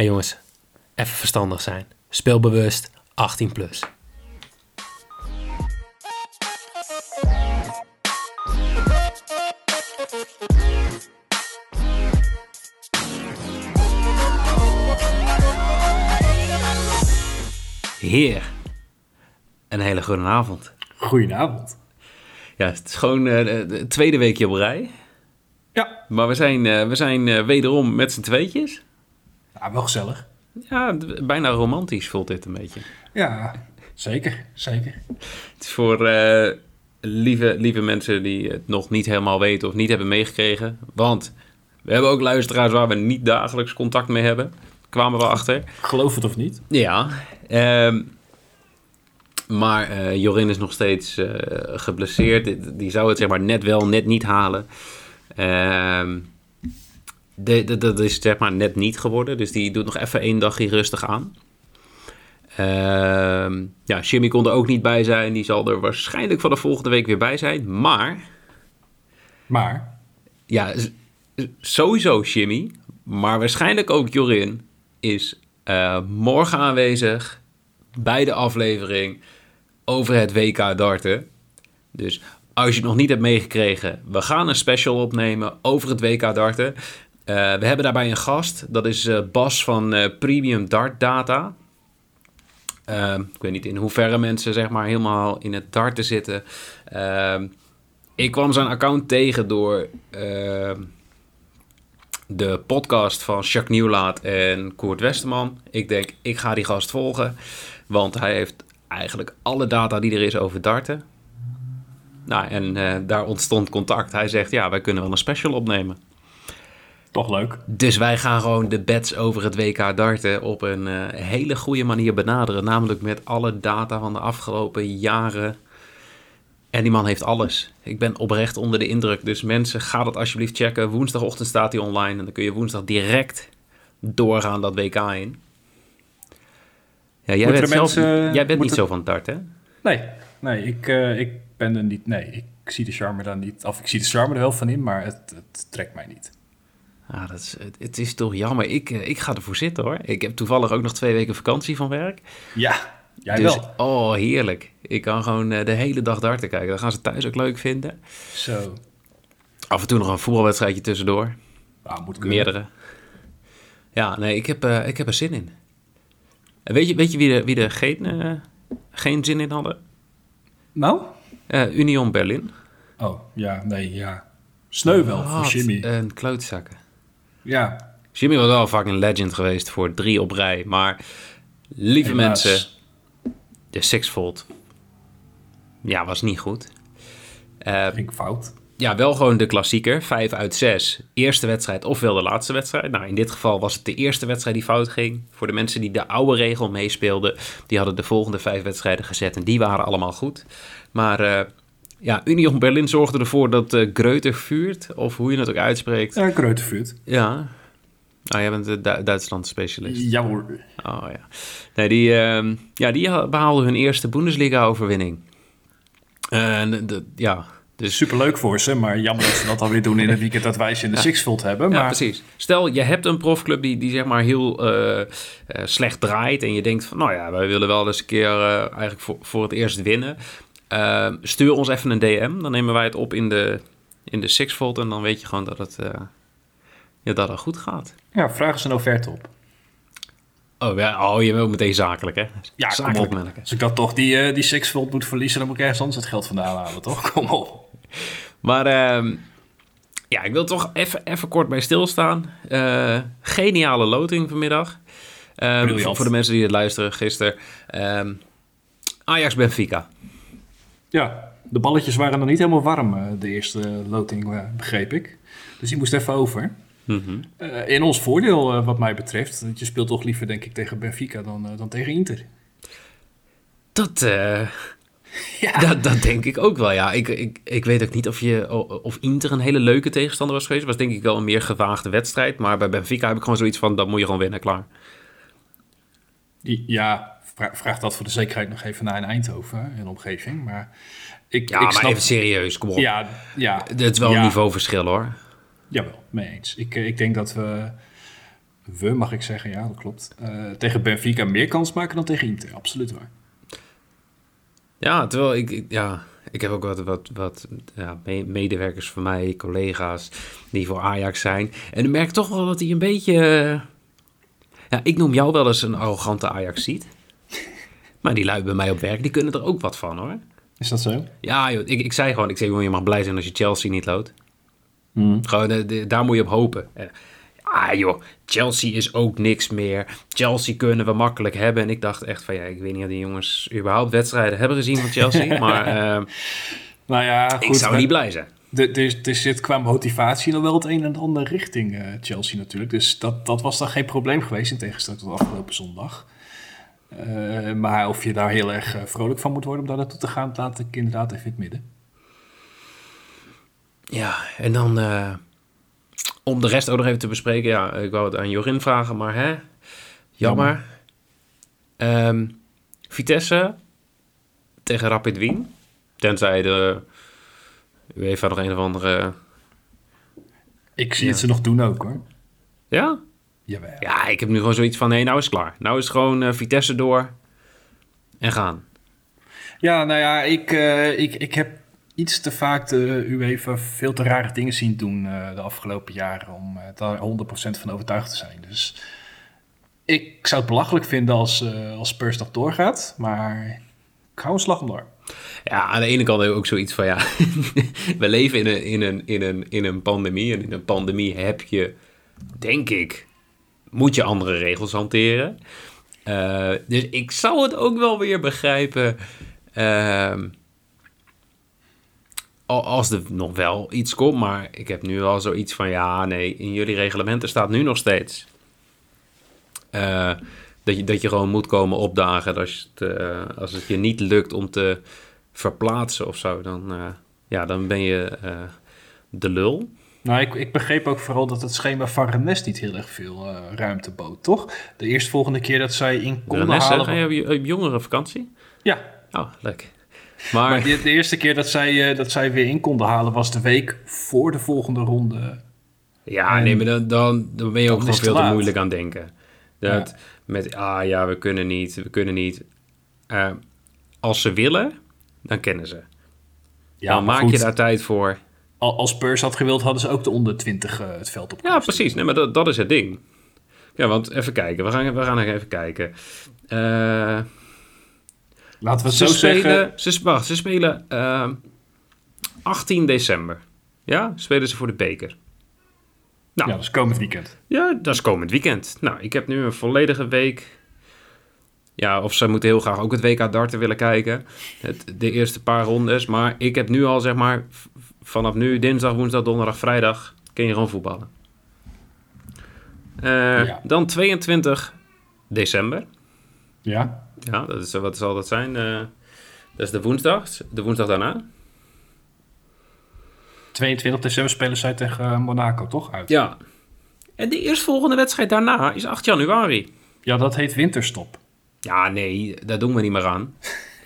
hey jongens, even verstandig zijn. Speelbewust, 18 plus. Heer, een hele goede avond. Goedenavond. Ja, het is gewoon uh, de tweede weekje op rij. Ja. Maar we zijn, uh, we zijn uh, wederom met z'n tweetjes. Ja, wel gezellig. Ja, bijna romantisch voelt dit een beetje. Ja, zeker, zeker. Het is voor uh, lieve, lieve mensen die het nog niet helemaal weten of niet hebben meegekregen. Want we hebben ook luisteraars waar we niet dagelijks contact mee hebben. Kwamen we achter. Geloof het of niet. Ja. Uh, maar uh, Jorin is nog steeds uh, geblesseerd. Die zou het zeg maar net wel, net niet halen. Uh, dat is zeg maar net niet geworden. Dus die doet nog even één dagje rustig aan. Ehm, ja, Jimmy kon er ook niet bij zijn. Die zal er waarschijnlijk van de volgende week weer bij zijn. Maar... Maar? Ja, sowieso Jimmy. Maar waarschijnlijk ook Jorin is uh, morgen aanwezig bij de aflevering over het WK darten. Dus als je het nog niet hebt meegekregen, we gaan een special opnemen over het WK darten. Uh, we hebben daarbij een gast, dat is uh, Bas van uh, Premium Dart Data. ik weet niet in hoeverre mensen zeg maar helemaal in het darten zitten. ik kwam zijn account tegen door de podcast van Jacques Nieuwlaat en Koert Westerman. Ik denk, ik ga die gast volgen, want hij heeft eigenlijk alle data die er is over darten. Nou, en daar ontstond contact. Hij zegt, ja, wij kunnen wel een special opnemen. Toch leuk. Dus wij gaan gewoon de bets over het WK darten op een uh, hele goede manier benaderen. Namelijk met alle data van de afgelopen jaren. En die man heeft alles. Ik ben oprecht onder de indruk. Dus mensen, ga dat alsjeblieft checken. Woensdagochtend staat hij online. En dan kun je woensdag direct doorgaan dat WK in. Ja, jij, bent, zelf, mensen, jij bent niet er... zo van dart, hè? Nee, nee ik, uh, ik ben er niet... Nee, ik zie de charme daar niet... Of ik zie de charme er wel van in, maar het, het trekt mij niet. Ah, dat is, het, is toch jammer. Ik, uh, ik ga ervoor zitten, hoor. Ik heb toevallig ook nog twee weken vakantie van werk. Ja, jij dus, wel. Oh, heerlijk. Ik kan gewoon uh, de hele dag darten kijken. Dat gaan ze thuis ook leuk vinden. Zo. Af en toe nog een voetbalwedstrijdje tussendoor. Ah, moet kunnen. Meerdere. Ja, nee, ik heb, ik heb er zin in. Weet je, weet je wie er, wie er geen, uh, geen zin in hadden? Nou? Uh, Union Berlin. Oh, ja, nee, ja. Sneu wel Wat voor Jimmy. een klootzakken. Ja. Jimmy was wel fucking legend geweest voor drie op rij. Maar, lieve Helaas. mensen, de sixfold, ja, was niet goed. Uh, Ging fout. Ja, wel gewoon de klassieker. 5 uit 6. Eerste wedstrijd ofwel de laatste wedstrijd. Nou, in dit geval was het de eerste wedstrijd die fout ging. Voor de mensen die de oude regel meespeelden, die hadden de volgende vijf wedstrijden gezet en die waren allemaal goed. Maar uh, ja, Union Berlin zorgde ervoor dat uh, Greuter vuurt, of hoe je het ook uitspreekt. Ja, Greuter vuurt. Ja. Nou, jij bent de du Duitsland specialist. Ja hoor. Oh ja. Nee, die, uh, ja, die behaalden hun eerste Bundesliga-overwinning. En de, ja, dus superleuk voor ze, maar jammer dat ze dat alweer doen in het weekend dat wij ze in de ja. Sixfold hebben. Maar... Ja, precies. Stel, je hebt een profclub die, die zeg maar heel uh, uh, slecht draait en je denkt van, nou ja, wij willen wel eens een keer uh, eigenlijk voor, voor het eerst winnen. Stuur ons even een DM, dan nemen wij het op in de, in de Sixfold en dan weet je gewoon dat het, ja, dat het goed gaat. Ja, vraag eens een offerte op. Oh, ja, oh, je wil meteen zakelijk, hè? Ja, zakelijk. Kom op. Als ik dat toch die, uh, die Sixfold moet verliezen, dan moet ik ergens anders het geld vandaan halen, toch? Kom op. Maar uh, ja, ik wil toch even, even kort bij stilstaan. Uh, geniale loting vanmiddag. Um, voor, voor de mensen die het luisteren gisteren. Um, Ajax Benfica. Ja, de balletjes waren nog niet helemaal warm, de eerste loting, begreep ik. Dus die moest even over. Mm -hmm. uh, in ons voordeel, uh, wat mij betreft. Want je speelt toch liever, denk ik, tegen Benfica dan, uh, dan tegen Inter. Dat, ja. dat, dat denk ik ook wel, ja. Ik, ik, ik weet ook niet of, je, of Inter een hele leuke tegenstander was geweest. was denk ik wel een meer gewaagde wedstrijd. Maar bij Benfica heb ik gewoon zoiets van, dat moet je gewoon winnen, klaar. Ja, vraag, dat voor de zekerheid nog even naar in Eindhoven en omgeving. Maar ik, ja, ik maar snap... even serieus, kom op. Ja, ja. Het is wel ja. een niveauverschil, hoor. Jawel, mee eens. Ik, ik denk dat we we mag ik zeggen, ja, dat klopt. Eh, tegen Benfica meer kans maken dan tegen Inter, absoluut waar. Ja, terwijl ik, ik- ja, ik heb ook wat, wat, wat ja, me- medewerkers van mij, collega's, die voor Ajax zijn. En ik merk toch wel dat hij een beetje... eh, ja, ik noem jou wel eens een arrogante ajax ziet. Maar die lui bij mij op werk, die kunnen er ook wat van, hoor. Is dat zo? Ja, joh, ik, ik zei gewoon, ik zei, je mag blij zijn als je Chelsea niet loodt. Hmm. Gewoon, eh, de- daar moet je op hopen. Ah joh, Chelsea is ook niks meer. Chelsea kunnen we makkelijk hebben. En ik dacht echt van, ja, ik weet niet of die jongens überhaupt wedstrijden hebben gezien van Chelsea. maar eh, Nou ja, goed. ik zou maar niet blij zijn. Er, zit qua motivatie nog wel het een en ander richting Chelsea natuurlijk. Dus dat, dat was dan geen probleem geweest in tegenstelling tot afgelopen zondag. Eh, maar of je daar heel erg eh, vrolijk van moet worden om daar naartoe te gaan, laat ik inderdaad even in het midden. Ja, en dan eh, om de rest ook nog even te bespreken. Ja, ik wou het aan Jorin vragen, maar hè, jammer. Ehm, Vitesse tegen Rapid Wien. Tenzij de UEFA nog een of andere... Ik zie Ja. het ze nog doen ook hoor. Ja? Jawel. Ja, ik heb nu gewoon zoiets van, nee, nou is het klaar. Nou is het gewoon eh, Vitesse door en gaan. Ja, nou ja, ik, eh, ik, ik heb iets te vaak de UEFA veel te rare dingen zien doen eh, de afgelopen jaren om daar 100% van overtuigd te zijn. Dus ik zou het belachelijk vinden als, als Spurs nog doorgaat, maar ik hou een slag om door. Ja, aan de ene kant heb ik ook zoiets van, ja, we leven in een, in, een, in, een, in een pandemie. En in een pandemie heb je, denk ik, moet je andere regels hanteren. Eh, dus ik zou het ook wel weer begrijpen ehm, al- als er nog wel iets komt. Maar ik heb nu al zoiets van, ja, nee, in jullie reglementen staat nu nog steeds... eh, dat, je, dat je gewoon moet komen opdagen als het, eh, als het je niet lukt om te verplaatsen of zo, dan, ja, dan ben je de lul. Nou, ik, ik begreep ook vooral dat het schema van Rennes niet heel erg veel eh, ruimte bood, toch? De eerstvolgende keer dat zij in konden halen... je op, je op jongere vakantie? Ja, Oh, leuk. Maar, maar de, de eerste keer dat zij, eh, dat zij weer in konden halen was de week voor de volgende ronde. ja, en- nee, maar dan, dan, dan ben je ook gewoon veel te moeilijk aan denken. Dat met, ah ja, we kunnen niet, we kunnen niet. Eh, als ze willen, dan kennen ze. Ja, dan maak goed, je daar tijd voor. Al- Als Spurs had gewild, hadden ze ook de onder 20 eh, het veld op. Ja, precies. Nee, maar dat, dat is het ding. Ja, want even kijken. We gaan, we gaan nog even kijken. Eh Laten we het zo spelen, zeggen. ze, wacht, ze spelen ehm, 18 december. Ja, spelen ze voor de beker. Nou, Ja, dat is komend weekend. ja, dat is komend weekend. Nou, ik heb nu een volledige week. Ja, of ze moeten heel graag ook het WK darten willen kijken. Het, de eerste paar rondes. Maar ik heb nu al, zeg maar, vanaf nu, dinsdag, woensdag, donderdag, vrijdag, kun je gewoon voetballen. Eh, Ja. Dan 22 december. Ja. Ja, dat is, wat zal dat zijn? Eh, dat is de woensdag. De woensdag daarna. 22 december spelen zij tegen eh, Monaco, toch? Uit. Ja. En de eerstvolgende wedstrijd daarna is 8 januari. Ja, dat heet winterstop. Ja, nee, daar doen we niet meer aan.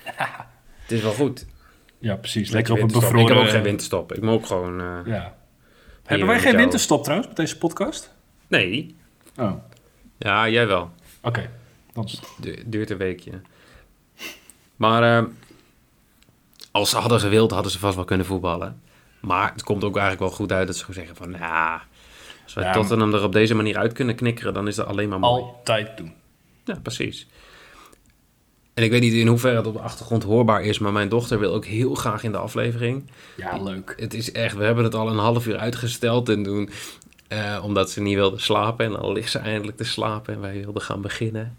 Het is wel goed. Ja, precies. Lekker op een bevroren... Ik heb ook geen winterstop. Ik moet ook gewoon... eh, Ja. Hebben wij geen jou. winterstop trouwens met deze podcast? Nee. Oh, oké. Ja, jij wel. Dan het Du- duurt een weekje. Maar eh, als ze hadden gewild, hadden ze vast wel kunnen voetballen. Maar het komt ook eigenlijk wel goed uit dat ze gewoon zeggen van... Nou, als wij Ja, Tottenham er op deze manier uit kunnen knikkeren, dan is dat alleen maar mooi. altijd doen. Ja, precies. En ik weet niet in hoeverre het op de achtergrond hoorbaar is, maar mijn dochter wil ook heel graag in de aflevering. Ja, leuk. Het is echt, we hebben het al een half uur uitgesteld en toen, eh, omdat ze niet wilde slapen. En dan ligt ze eindelijk te slapen en wij wilden gaan beginnen.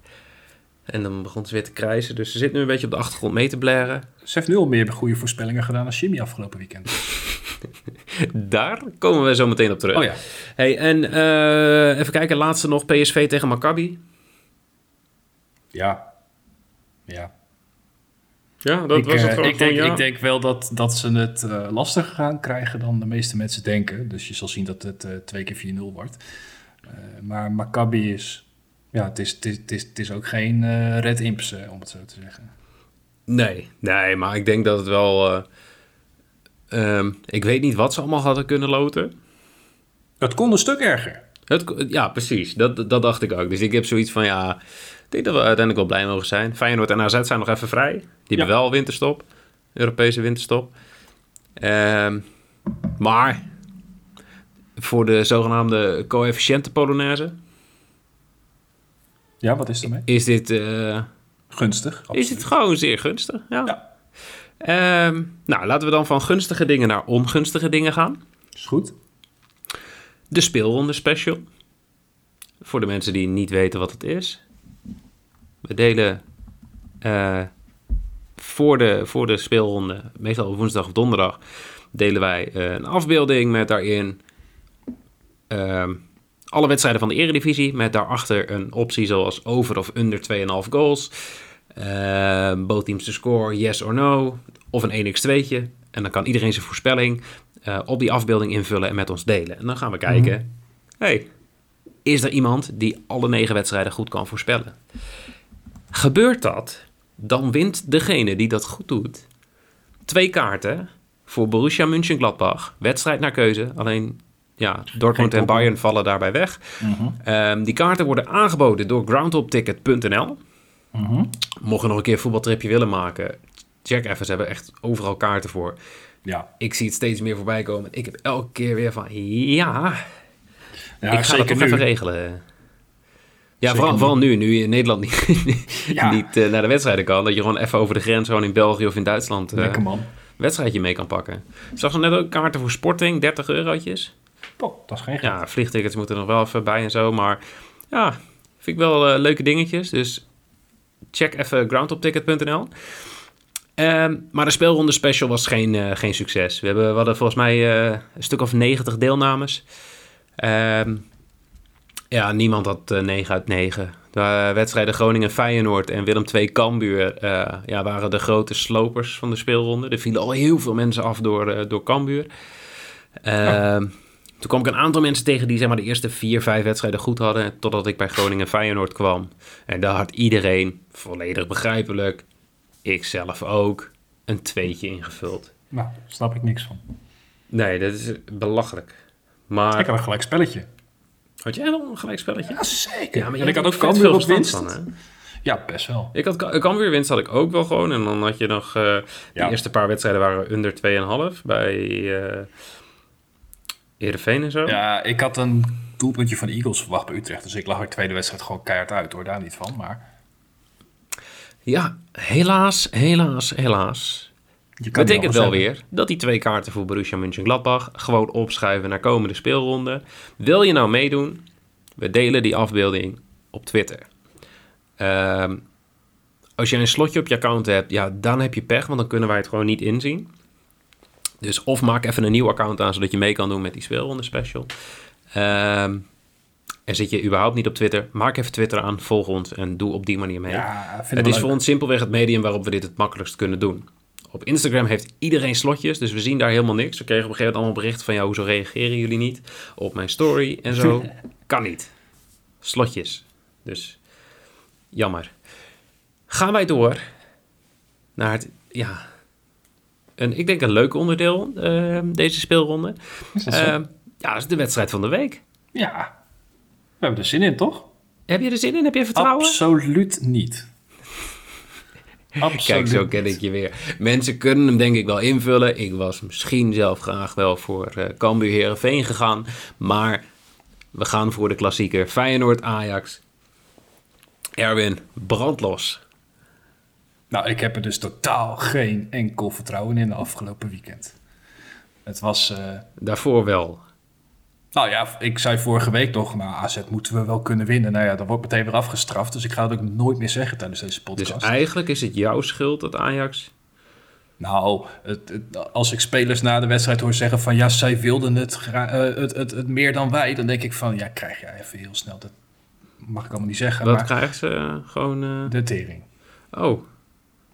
En dan begon ze weer te krijsen, dus ze zit nu een beetje op de achtergrond mee te blaren. Ze heeft nu al meer goede voorspellingen gedaan als Jimmy afgelopen weekend. Daar komen we zo meteen op terug. Oh ja. Hey, en eh, even kijken, laatste nog PSV tegen Maccabi. Ja. Ja. Ja, dat ik, was het gewoon. ik, denk, ja. ik denk wel dat, dat ze het eh, lastiger gaan krijgen dan de meeste mensen denken. Dus je zal zien dat het eh, twee keer 4-0 wordt. Eh, maar Maccabi is... Ja, het is, het is, het is, het is ook geen eh, Red Imps, om het zo te zeggen. Nee, nee, maar ik denk dat het wel. eh, ehm, ik weet niet wat ze allemaal hadden kunnen loten. Het kon een stuk erger. Het, ja, precies. Dat, dat dacht ik ook. Dus ik heb zoiets van, ja, denk dat we uiteindelijk wel blij mogen zijn. Feyenoord en AZ zijn nog even vrij. Die hebben wel winterstop. Europese winterstop. Ehm, maar voor de zogenaamde coëfficiënte Polonaise... Ja, wat is er mee? Is dit... Uh, gunstig. Is dit gewoon zeer gunstig, ja. ja. Ehm, nou, laten we dan van gunstige dingen naar ongunstige dingen gaan. Is goed. De speelronde special. Voor de mensen die niet weten wat het is. We delen uh, voor, de, voor de speelronde, meestal op woensdag of donderdag, delen wij uh, een afbeelding met daarin uh, alle wedstrijden van de Eredivisie. Met daarachter een optie zoals over of under 2,5 goals. Uh, both teams to score, yes or no. Of een 1x2'tje. En dan kan iedereen zijn voorspelling uh, op die afbeelding invullen en met ons delen. En dan gaan we kijken, mm hey, is er iemand die alle negen wedstrijden goed kan voorspellen? Gebeurt dat, dan wint degene die dat goed doet twee kaarten voor Borussia Mönchengladbach. Wedstrijd naar keuze, alleen ja, Dortmund en Bayern vallen daarbij weg. Mm um, die kaarten worden aangeboden door groundhopticket.nl. Mm -hmm. Mocht je nog een keer een voetbaltripje willen maken, check even. Ze hebben echt overal kaarten voor. Ja. Ik zie het steeds meer voorbij komen. Ik heb elke keer weer van, ja, ja ik ga dat toch nu. even regelen. Ja, vooral, vooral, nu, nu je in Nederland niet, niet uh, naar de wedstrijden kan. Dat je gewoon even over de grens, gewoon in België of in Duitsland, uh, Lekker man. wedstrijdje mee kan pakken. Ik zag zo net ook kaarten voor Sporting, 30 eurotjes. Dat is geen geld. Ja, vliegtickets moeten er nog wel even bij en zo. Maar ja, vind ik wel uh, leuke dingetjes. Dus check even groundopticket.nl. Um, maar de speelronde special was geen, uh, geen succes. We, hebben, we hadden volgens mij uh, een stuk of 90 deelnames. Um, ja, niemand had uh, 9 uit 9. De wedstrijden Groningen-Feyenoord en Willem II Cambuur ja, waren de grote slopers van de speelronde. Er vielen al heel veel mensen af door, door Cambuur. Ja. Ehm, toen kwam ik een aantal mensen tegen die zeg maar, de eerste vier, vijf wedstrijden goed hadden. Totdat ik bij Groningen-Feyenoord kwam. En daar had iedereen, volledig begrijpelijk, ik zelf ook, een tweetje ingevuld. Nou, daar snap ik niks van. Nee, dat is belachelijk. Maar... Ik had een gelijk spelletje. Had jij wel een gelijk spelletje? Ja, zeker. Ja, maar en ik had ook Cambuur op winst. Van, hè? Ja, best wel. Ik had Cambuur winst had ik ook wel gewoon. En dan had je nog... Uh, de ja. eerste paar wedstrijden waren under 2,5 bij uh, Heerenveen en zo. Ja, ik had een doelpuntje van de Eagles verwacht bij Utrecht. Dus ik lag de tweede wedstrijd gewoon keihard uit hoor. Daar niet van, maar... Ja, helaas, helaas, helaas. Je Betekent wel weer dat die twee kaarten voor Borussia Mönchengladbach gewoon opschuiven naar komende speelronde. Wil je nou meedoen? We delen die afbeelding op Twitter. Um, als je een slotje op je account hebt, ja, dan heb je pech, want dan kunnen wij het gewoon niet inzien. Dus of maak even een nieuw account aan, zodat je mee kan doen met die speelronde special. Um, en zit je überhaupt niet op Twitter, maak even Twitter aan, volg ons en doe op die manier mee. Ja, het is voor ons simpelweg het medium waarop we dit het makkelijkst kunnen doen. Op Instagram heeft iedereen slotjes, dus we zien daar helemaal niks. We kregen op een gegeven moment allemaal berichten van... ja, hoezo reageren jullie niet op mijn story en zo? kan niet. Slotjes. Dus jammer. Gaan wij door naar het, ja... Een, ik denk een leuk onderdeel, uh, deze speelronde. Uh, ja, dat is de wedstrijd van de week. Ja, we hebben er zin in, toch? Heb je er zin in? Heb je vertrouwen? Absoluut niet. Absoluut. Kijk, zo ken ik je weer. Mensen kunnen hem denk ik wel invullen. Ik was misschien zelf graag wel voor uh, Cambuur Herenveen gegaan. Maar we gaan voor de klassieker Feyenoord-Ajax. Erwin, brandlos. Nou, ik heb er dus totaal geen enkel vertrouwen in de afgelopen weekend. Het was... Uh... Daarvoor wel. Nou ja, ik zei vorige week toch, nou AZ moeten we wel kunnen winnen. Nou ja, dan wordt meteen weer afgestraft. Dus ik ga het ook nooit meer zeggen tijdens deze podcast. Dus eigenlijk is het jouw schuld dat Ajax... Nou, het, als ik spelers na de wedstrijd hoor zeggen van... ja, zij wilden het, uh, het, het, het, meer dan wij... dan denk ik van, ja, krijg jij even heel snel... dat mag ik allemaal niet zeggen. Wat krijgen ze uh, gewoon... Uh... De tering. Oh.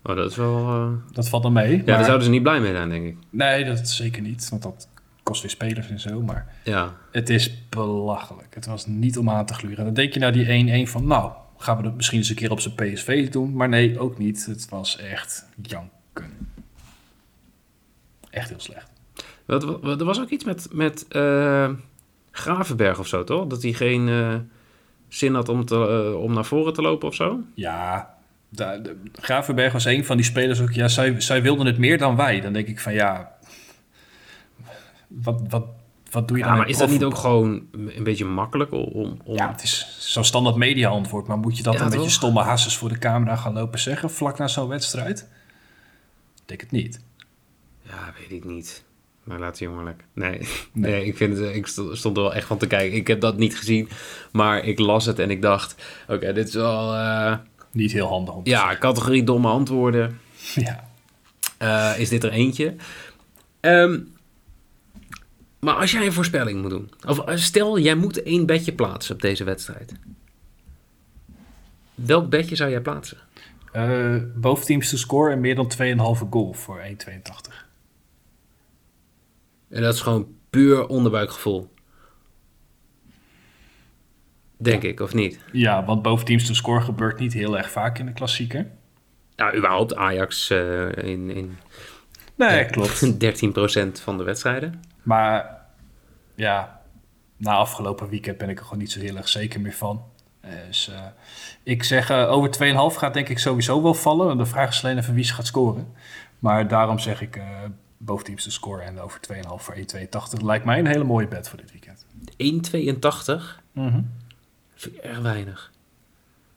oh, dat is wel... Dat valt dan mee. Ja, maar... daar zouden ze niet blij mee zijn, denk ik. Nee, dat zeker niet. Want dat kost weer spelers en zo. Maar ja. het is belachelijk. Het was niet om aan te gluren. Dan denk je naar die 1-1 van, nou, gaan we het misschien eens een keer op zijn PSV doen. Maar nee, ook niet. Het was echt janken. Echt heel slecht. Er was ook iets met, met uh, Gravenberg of zo, toch? Dat hij geen eh, zin had om, te, eh, om naar voren te lopen of zo? Ja, de, Gravenberg was een van die spelers ook. Ja, zij, zij wilden het meer dan wij. Dan denk ik van ja. Wat, wat, wat doe je Ja, dan? maar is dat niet ook gewoon een beetje makkelijk om... om Ja, het is zo'n standaard media antwoord. Maar moet je dat Ja, dan met je toch? stomme hasses voor de camera gaan lopen zeggen vlak na zo'n wedstrijd? Ik denk het niet. Ja, weet ik niet. Maar laat die jongen lekker. Nee, nee. ik, vind het, ik sto- stond er wel echt van te kijken. Ik heb dat niet gezien, maar ik las het en ik dacht... Oké, dit is wel... eh, Niet heel handig ja, categorie domme antwoorden. Ja. Eh, is dit er eentje? Ehm, maar als jij een voorspelling moet doen... Of eh, stel, jij moet één bedje plaatsen op deze wedstrijd. Welk bedje zou jij plaatsen? Eh, boventeams te scoren en meer dan 2,5 goal voor 1,82. En dat is gewoon puur onderbuikgevoel. Denk ik, of niet? Ja, want boventeams te scoren gebeurt niet heel erg vaak in de klassieker. Ja, überhaupt Ajax eh, in, in Nee, klopt. 13% van de wedstrijden. Maar ja, na afgelopen weekend ben ik er gewoon niet zo heel erg zeker meer van. Dus eh, ik zeg eh, over 2,5 gaat denk ik sowieso wel vallen. De vraag is alleen even wie ze gaat scoren. Maar daarom zeg ik eh boventeams te scoren en over 2,5 voor 1,82. Lijkt mij een hele mooie bet voor dit weekend. 1,82 vind ik erg weinig.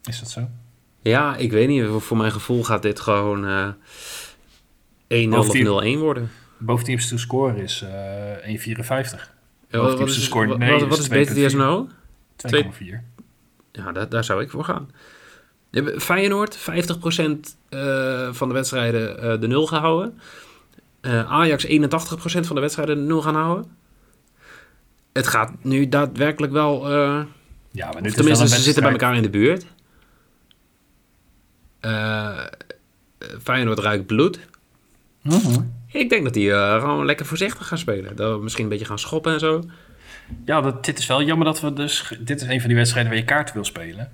Is dat zo? Ja, ik weet niet. Voor mijn gevoel gaat dit gewoon eh 1-0 of 0-1 Bovendien- worden. Boventeams te scoren is eh 1,54. Ja, wat, is, scoren, wat, nee, wat, is wat is BTTS 2,4. nou? 2,4. Ja, daar, daar zou ik voor gaan. Feyenoord, 50% eh, van de wedstrijden eh, de 0 gehouden. Eh, Ajax 81% van de wedstrijden de 0 gaan houden. Het gaat nu daadwerkelijk wel... eh, Ja, maar dit tenminste, ze zitten bij elkaar in de buurt. Eh, Feyenoord ruikt bloed. Mhm. Ik denk dat die eh, gewoon lekker voorzichtig gaan spelen. Dat misschien een beetje gaan schoppen en zo. Ja, dat, dit is wel jammer dat we dus... Dit is een van die wedstrijden waar je kaart wil spelen.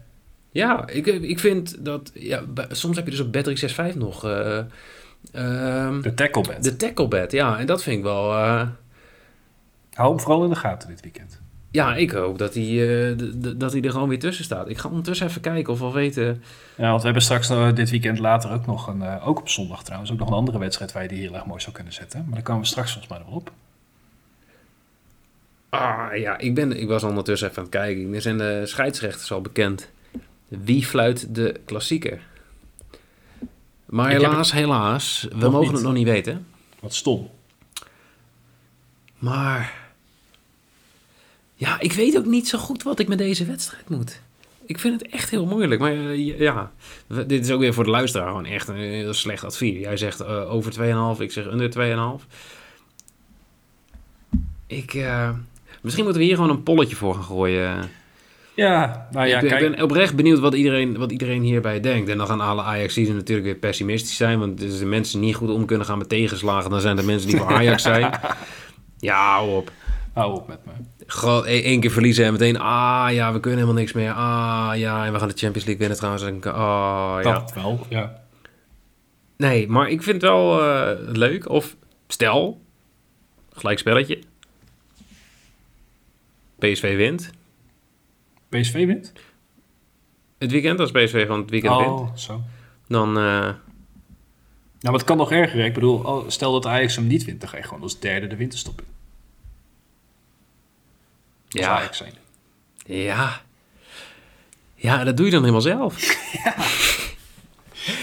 Ja, ik, ik vind dat... Ja, soms heb je dus op Bet365 nog... eh, ehm, De tackle bet. de tackle bet, ja. En dat vind ik wel... eh, Hou hem vooral in de gaten dit weekend. Ja, ik hoop dat hij, eh, dat hij er gewoon weer tussen staat. Ik ga ondertussen even kijken of we weten... Ja, want we hebben straks nog dit weekend later ook nog een... eh, ook op zondag trouwens, ook nog een andere wedstrijd waar je die heel erg mooi zou kunnen zetten. Maar daar komen we straks volgens mij nog op. Ah, ja, ik, ben, ik was ondertussen even aan het kijken. Er zijn de scheidsrechters al bekend. Wie fluit de klassieker? Maar Ik helaas, helaas, we mogen niet. het nog niet weten. Wat stom. Maar ja, ik weet ook niet zo goed wat ik met deze wedstrijd moet. Ik vind het echt heel moeilijk. Maar eh, ja, dit is ook weer voor de luisteraar gewoon echt een heel slecht advies. Jij zegt eh, over 2,5, ik zeg onder 2,5. Ik, eh, misschien moeten we hier gewoon een polletje voor gaan gooien. Ja, nou ja, ik, ben, kijk. ik ben oprecht benieuwd wat iedereen, wat iedereen hierbij denkt. En dan gaan alle Ajaxiden natuurlijk weer pessimistisch zijn. Want als de mensen niet goed om kunnen gaan met tegenslagen... dan zijn er mensen die voor Ajax zijn. Ja, hou op. Hou op met me. Gewoon e- één keer verliezen en meteen... Ah, ja, we kunnen helemaal niks meer. Ah, ja, en we gaan de Champions League winnen trouwens. En, ah, ja. Dat wel, ja. Nee, maar ik vind het wel eh, leuk. Of stel, gelijk spelletje. PSV wint. PSV wint? Het weekend, als PSV van het weekend wint. Oh, zo. Dan... eh, Nou, maar het kan nog erger. hè? Ik bedoel, oh, stel dat Ajax hem niet wint, dan ga je gewoon als derde de winterstop in. Ja, Ajax zijn. ja. Ja, dat doe je dan helemaal zelf.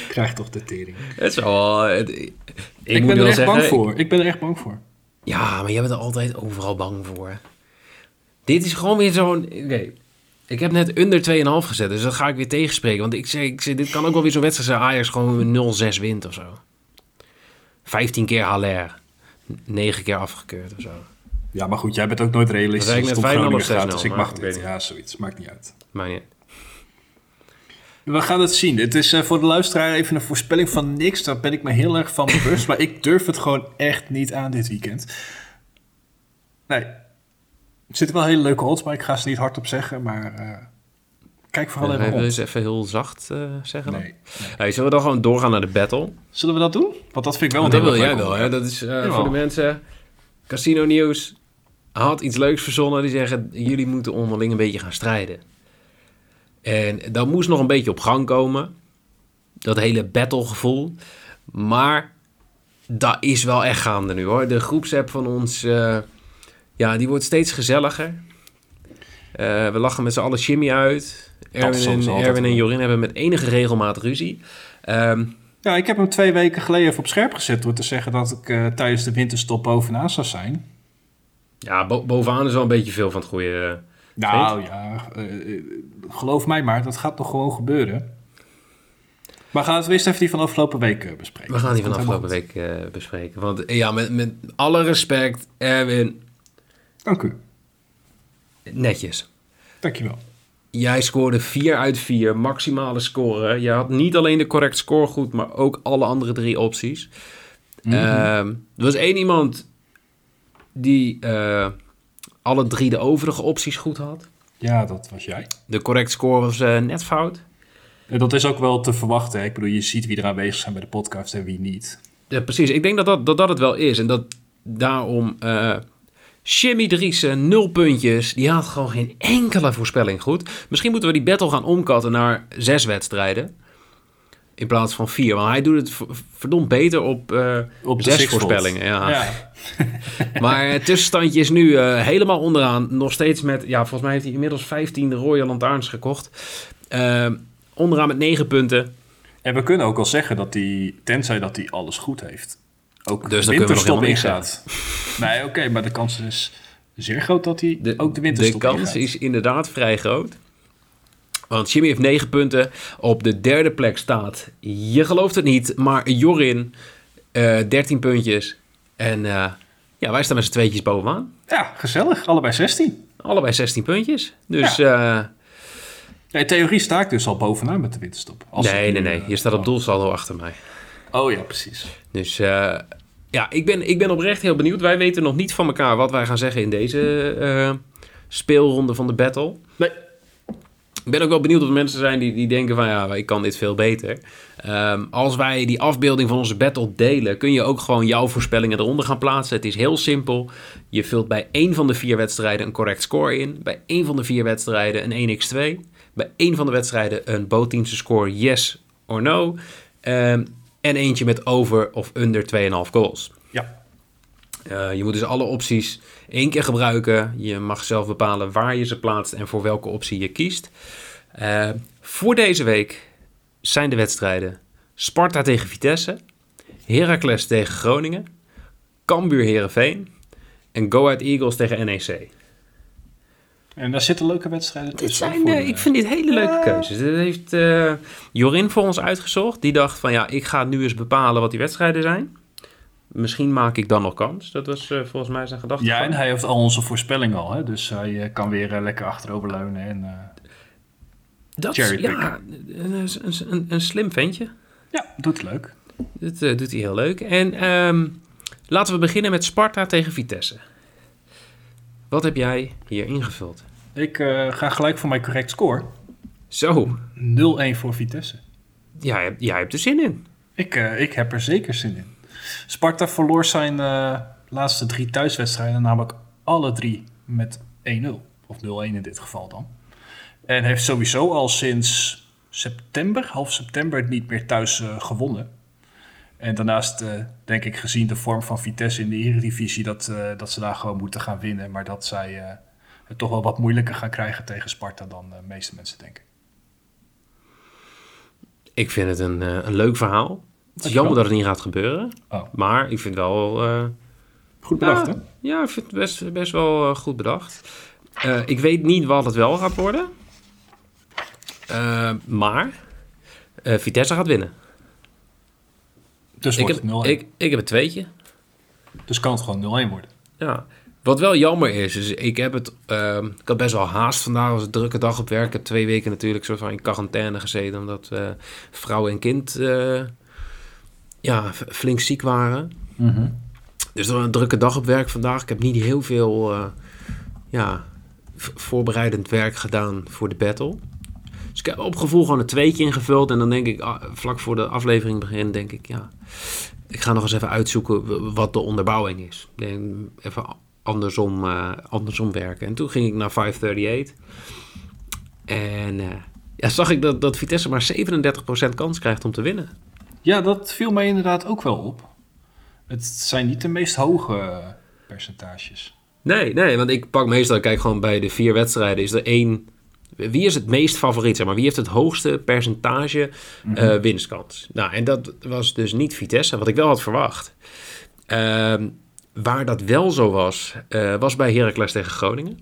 Krijg toch de tering. Het is wel... het- ik, ben er wel echt zeggen, bang voor. Ik ben er echt bang voor. Ja, maar jij bent er altijd overal bang voor. Dit is gewoon weer zo'n... Oké, ik heb net onder 2,5 gezet, dus dat ga ik weer tegenspreken. Want ik zeg, ik zeg dit kan ook wel weer zo'n wedstrijd zijn Ajax gewoon 0-6 wint of zo. 15 keer Haller. 9 keer afgekeurd of zo. Ja, maar goed, jij bent ook nooit realistisch. Ik net het om 5-0 of Groningen gaat, 6-0, Dus ik maar mag dit. niet. Ja, zoiets. Maakt niet uit. Maar niet. We gaan het zien. Het is eh, voor de luisteraar even een voorspelling van niks. Daar ben ik me heel erg van bewust. maar ik durf het gewoon echt niet aan dit weekend. Nee. Er zitten wel hele leuke odds bij. Ik ga ze niet hardop zeggen. Maar eh, kijk vooral Wil even je op. eens even heel zacht eh, zeggen dan? Nee. nee. Hey, zullen we dan gewoon doorgaan naar de battle? Zullen we dat doen? Want dat vind ik wel Want een dat wil jij wel, hè? Dat is voor de mensen... Casino nieuws. Had iets leuks verzonnen. Die zeggen, jullie moeten onderling een beetje gaan strijden. En dat moest nog een beetje op gang komen. Dat hele battlegevoel. Maar dat is wel echt gaande nu hoor. De groepsapp van ons, uh, ja, die wordt steeds gezelliger. Uh, we lachen met z'n allen Jimmy uit. Erwin, en, Erwin en Jorin hebben met enige regelmaat ruzie. Um, ja, ik heb hem twee weken geleden even op scherp gezet door te zeggen dat ik uh, tijdens de winterstop bovenaan zou zijn. Ja, bo bovenaan is wel een beetje veel van het goede. nou ja, uh, geloof mij maar, dat gaat nog gewoon gebeuren. Maar gaan we eerst even die van afgelopen week bespreken. We gaan die van afgelopen week bespreken. Want ja, met, met alle respect, Erwin. Dank u. Netjes. Dankjewel. Jij scoorde 4 uit 4, maximale score. Je had niet alleen de correct score goed, maar ook alle andere drie opties. Mm er was één iemand die uh, alle drie de overige opties goed had. Ja, dat was jij. De correct score was uh, net fout. Dat is ook wel te verwachten. Ik bedoel, je ziet wie er aanwezig zijn bij de podcast en wie niet. Ja, precies. Ik denk dat dat, dat, dat het wel is. En dat daarom uh, Jimmy Driessen, nul puntjes. Die had gewoon geen enkele voorspelling goed. Misschien moeten we die battle gaan omkatten naar zes wedstrijden. In plaats van vier. Want hij doet het verdomd beter op, uh, op zes voorspellingen. Ja. ja. maar het tussenstandje is nu uh, helemaal onderaan. Nog steeds met... Ja, volgens mij heeft hij inmiddels 15 Royal Lantaarns gekocht. Uh, onderaan met 9 punten. En we kunnen ook al zeggen dat hij... Tenzij dat hij alles goed heeft ook dus de winterstop ingaat. nee, oké, maar de kans is zeer groot dat hij de, ook de winterstop De kans is inderdaad vrij groot. Want Jimmy heeft 9 punten. Op de derde plek staat, je gelooft het niet, maar Jorin uh, eh, 13 puntjes. En uh, ja, wij staan met z'n tweetjes bovenaan. Ja, gezellig. Allebei 16. Allebei 16 puntjes. Dus... Ja. Uh, in theorie sta ik dus al bovenaan met de winterstop. Als nee, nee, nee. Je staat op doelsaldo achter mij. Oh ja, precies. Dus ja, ik ben, ik ben oprecht heel benieuwd. Wij weten nog niet van elkaar wat wij gaan zeggen in deze speelronde van de battle. Nee. Ik ben ook wel benieuwd of mensen zijn die, die denken van ja, ik kan dit veel beter. Um, als wij die afbeelding van onze battle delen, kun je ook gewoon jouw voorspellingen eronder gaan plaatsen. Het is heel simpel. Je vult bij één van de vier wedstrijden een correct score in. Bij één van de vier wedstrijden een 1x2. Bij één van de wedstrijden een bootteamse score yes or no. Um, en eentje met over of onder 2,5 goals. Ja. Uh, je moet dus alle opties één keer gebruiken. Je mag zelf bepalen waar je ze plaatst en voor welke optie je kiest. Uh, voor deze week zijn de wedstrijden Sparta tegen Vitesse, Heracles tegen Groningen, Cambuur Herenveen en Go Ahead Eagles tegen NEC. En daar zitten leuke wedstrijden tussen. Dit zijn, ik vind dit hele leuke keuzes. Dat heeft uh, Jorin voor ons uitgezocht. Die dacht van ja, ik ga nu eens bepalen wat die wedstrijden zijn. Misschien maak ik dan nog kans. Dat was uh, volgens mij zijn gedachte. Ja, en hij heeft al onze voorspelling al. Hè? Dus hij uh, kan weer lekker achteroverleunen en dat is, ja, een, een, een, slim ventje. Ja, doet leuk. Dat doet hij heel leuk. En um, laten we beginnen met Sparta tegen Vitesse. Wat heb jij hier ingevuld? Ik uh, ga gelijk voor mijn correct score. Zo. 0-1 voor Vitesse. Ja, jij hebt er zin in. Ik, uh, ik heb er zeker zin in. Sparta verloor zijn uh, laatste drie thuiswedstrijden, namelijk alle drie met 1-0. Of 0-1 in dit geval dan. En heeft sowieso al sinds september, half september, niet meer thuis gewonnen. En daarnaast uh, denk ik gezien de vorm van Vitesse in de Eredivisie... dat, dat ze daar gewoon moeten gaan winnen. Maar dat zij het toch wel wat moeilijker gaan krijgen tegen Sparta dan de meeste mensen denken. Ik vind het een, een leuk verhaal. Het is jammer dat het niet gaat gebeuren. Oh. Maar ik vind wel... goed bedacht, hè? Ja, ik vind het best, best wel goed bedacht. ik weet niet wat het wel gaat worden. maar Vitesse gaat winnen. Dus ik heb, Ik, ik heb een tweetje. Dus kan het gewoon 0-1 worden. Ja. Wat wel jammer is, is ik heb het... Uh, ik had best wel haast vandaag. was een drukke dag op werk. Ik heb twee weken natuurlijk zo van in quarantaine gezeten... omdat uh, vrouw en kind uh, ja, flink ziek waren. Mm -hmm. Dus er een drukke dag op werk vandaag. Ik heb niet heel veel uh, ja, voorbereidend werk gedaan voor de battle. Dus ik heb op gevoel gewoon een tweetje ingevuld. En dan denk ik, ah, vlak voor de aflevering begin, denk ik, ja, ik ga nog eens even uitzoeken wat de onderbouwing is. Denk even andersom, eh, andersom werken. En toen ging ik naar 538. En eh, ja, zag ik dat, dat Vitesse maar 37% kans krijgt om te winnen. Ja, dat viel mij inderdaad ook wel op. Het zijn niet de meest hoge percentages. Nee, nee, want ik pak meestal, ik kijk gewoon bij de vier wedstrijden, is er één... Wie is het meest favoriet, zeg maar? Wie heeft het hoogste percentage eh, winstkans? Nou, en dat was dus niet Vitesse, wat ik wel had verwacht. Ehm, waar dat wel zo was, eh, was bij Heracles tegen Groningen.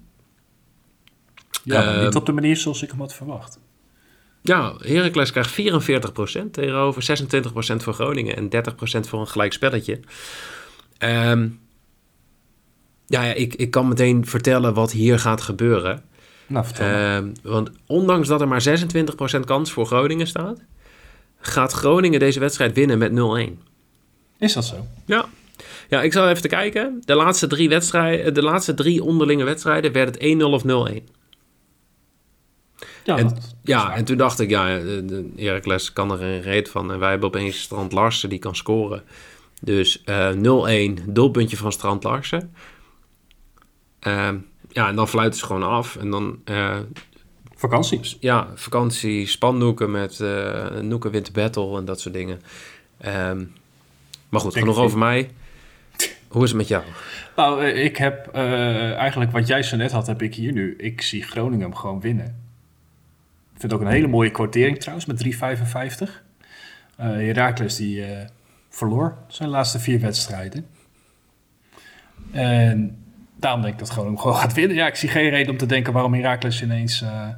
Ja, niet Ehm, op de manier zoals ik hem had verwacht. Ja, Heracles krijgt 44% tegenover 26% voor Groningen en 30% voor een gelijk spelletje. Ehm, ja, ja ik, ik kan meteen vertellen wat hier gaat gebeuren. Nou. Ehm, want ondanks dat er maar 26% kans voor Groningen staat, gaat Groningen deze wedstrijd winnen met 0-1. Is dat zo? Ja. Ja, ik zal even te kijken. De laatste drie, wedstrijden, de laatste drie onderlinge wedstrijden werd het 1-0 of 0-1. Ja, En- Ja, en toen dacht ik, ja, de, de Heracles kan er een reet van. En wij hebben opeens Strand Larsen die kan scoren. Dus eh 0-1, doelpuntje van Strand Larsen. Ehm, ja, en dan fluiten ze gewoon af. En dan, eh, Vakantie. ja, vakantie, spandoeken met eh Noeken Winter Battle en dat soort dingen. Ehm, maar goed, genoeg over mij. Hoe is het met jou? Nou, eh, ik heb eh, eigenlijk wat jij zo net had, heb ik hier nu. Ik zie Groningen gewoon winnen. Ik vind ook een hele mooie kwartering trouwens, met 3,55. Eh Heracles die eh, verloor zijn laatste vier wedstrijden. En daarom denk ik dat Groningen gewoon gaat winnen. Ja, ik zie geen reden om te denken waarom Heracles ineens, eh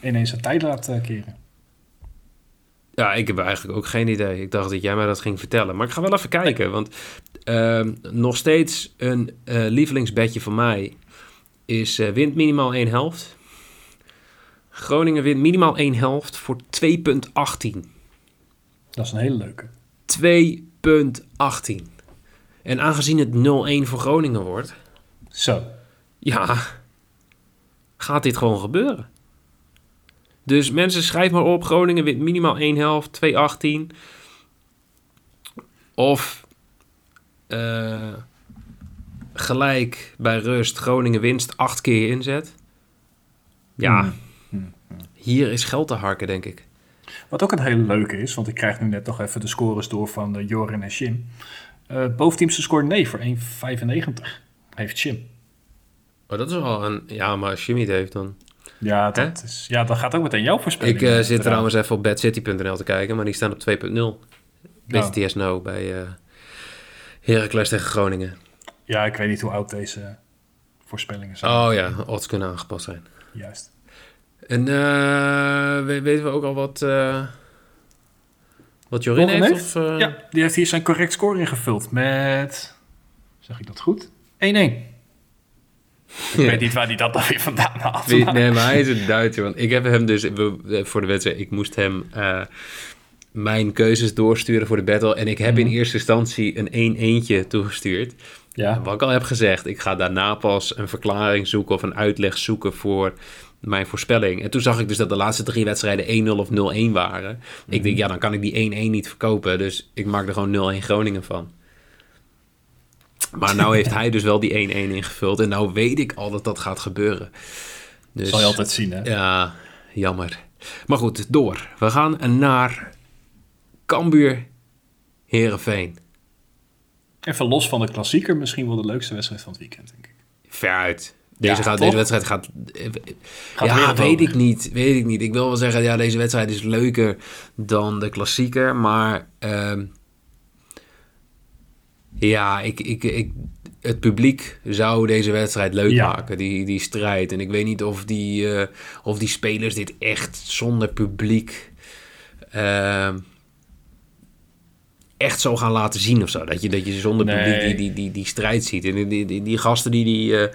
ineens een tijd laat keren. Ja, ik heb eigenlijk ook geen idee. Ik dacht dat jij mij dat ging vertellen. Maar ik ga wel even kijken. Want ehm, nog steeds een lievelingsbedje van mij is wint minimaal één helft. Groningen wint minimaal één helft voor 2,18. Dat is een hele leuke. 2,18. En aangezien het 0-1 voor Groningen wordt, Zo. ja, gaat dit gewoon gebeuren. Dus mensen, schrijf maar op. Groningen wint minimaal één helft, 2,18. Of eh, gelijk bij rust Groningen winst acht keer inzet. Ja, Hmm. Hier is geld te harken, denk ik. Wat ook een hele leuke is, want ik krijg nu net nog even de scores door van de Jorin en Jim. Eh boventeamse score nee voor 1,95 heeft Jim. Oh, dat is wel een... Ja, maar als Jimmy het heeft dan... Ja, dat, is, ja, dat gaat ook meteen jouw voorspelling. Ik eh, zit trouwens even op badcity.nl te kijken, maar die staan op 2.0. BTS No bij eh Heracles tegen Groningen. Ja, ik weet niet hoe oud deze voorspellingen zijn. Oh ja, odds kunnen aangepast zijn. Juist. En eh, we- weten we ook al wat, eh wat Jorin heeft? heeft? Of, eh? Ja, die heeft hier zijn correct score ingevuld met... Zeg ik dat goed? 1-1. Ik weet niet waar hij dat dan weer vandaan haalt. Wie- maar- Nee, maar hij is een Duitser. Want ik heb hem dus voor de wedstrijd. Ik moest hem eh, mijn keuzes doorsturen voor de battle. En ik heb in Mhm. eerste instantie een 1-1'tje toegestuurd. Ja, Wat ik al heb gezegd, ik ga daarna pas een verklaring zoeken of een uitleg zoeken voor mijn voorspelling. En toen zag ik dus dat de laatste drie wedstrijden 1-0 of 0-1 waren. Ik denk, ja, dan kan ik die 1-1 niet verkopen. Dus ik maak er gewoon 0-1 Groningen van. Maar nou heeft hij dus wel die 1-1 ingevuld. En nou weet ik al dat dat gaat gebeuren. Dus, zal je altijd zien, hè? Ja, jammer. Maar goed, door. We gaan naar Cambuur Herenveen. Even los van de klassieker, misschien wel de leukste wedstrijd van het weekend, denk ik. Veruit. Deze, Ja, gaat, deze wedstrijd gaat... Gaat ja, weet ik niet. Weet ik niet. Ik wil wel zeggen, ja, deze wedstrijd is leuker dan de klassieker. Maar ehm, ja, ik, ik, ik, het publiek zou deze wedstrijd leuk Ja. maken. Die, die strijd. En ik weet niet of die, eh, of die spelers dit echt zonder publiek... ehm, echt zo gaan laten zien of zo. Dat je, dat je zonder Nee. publiek die, die, die, die strijd ziet. En die, die, die gasten die die, eh,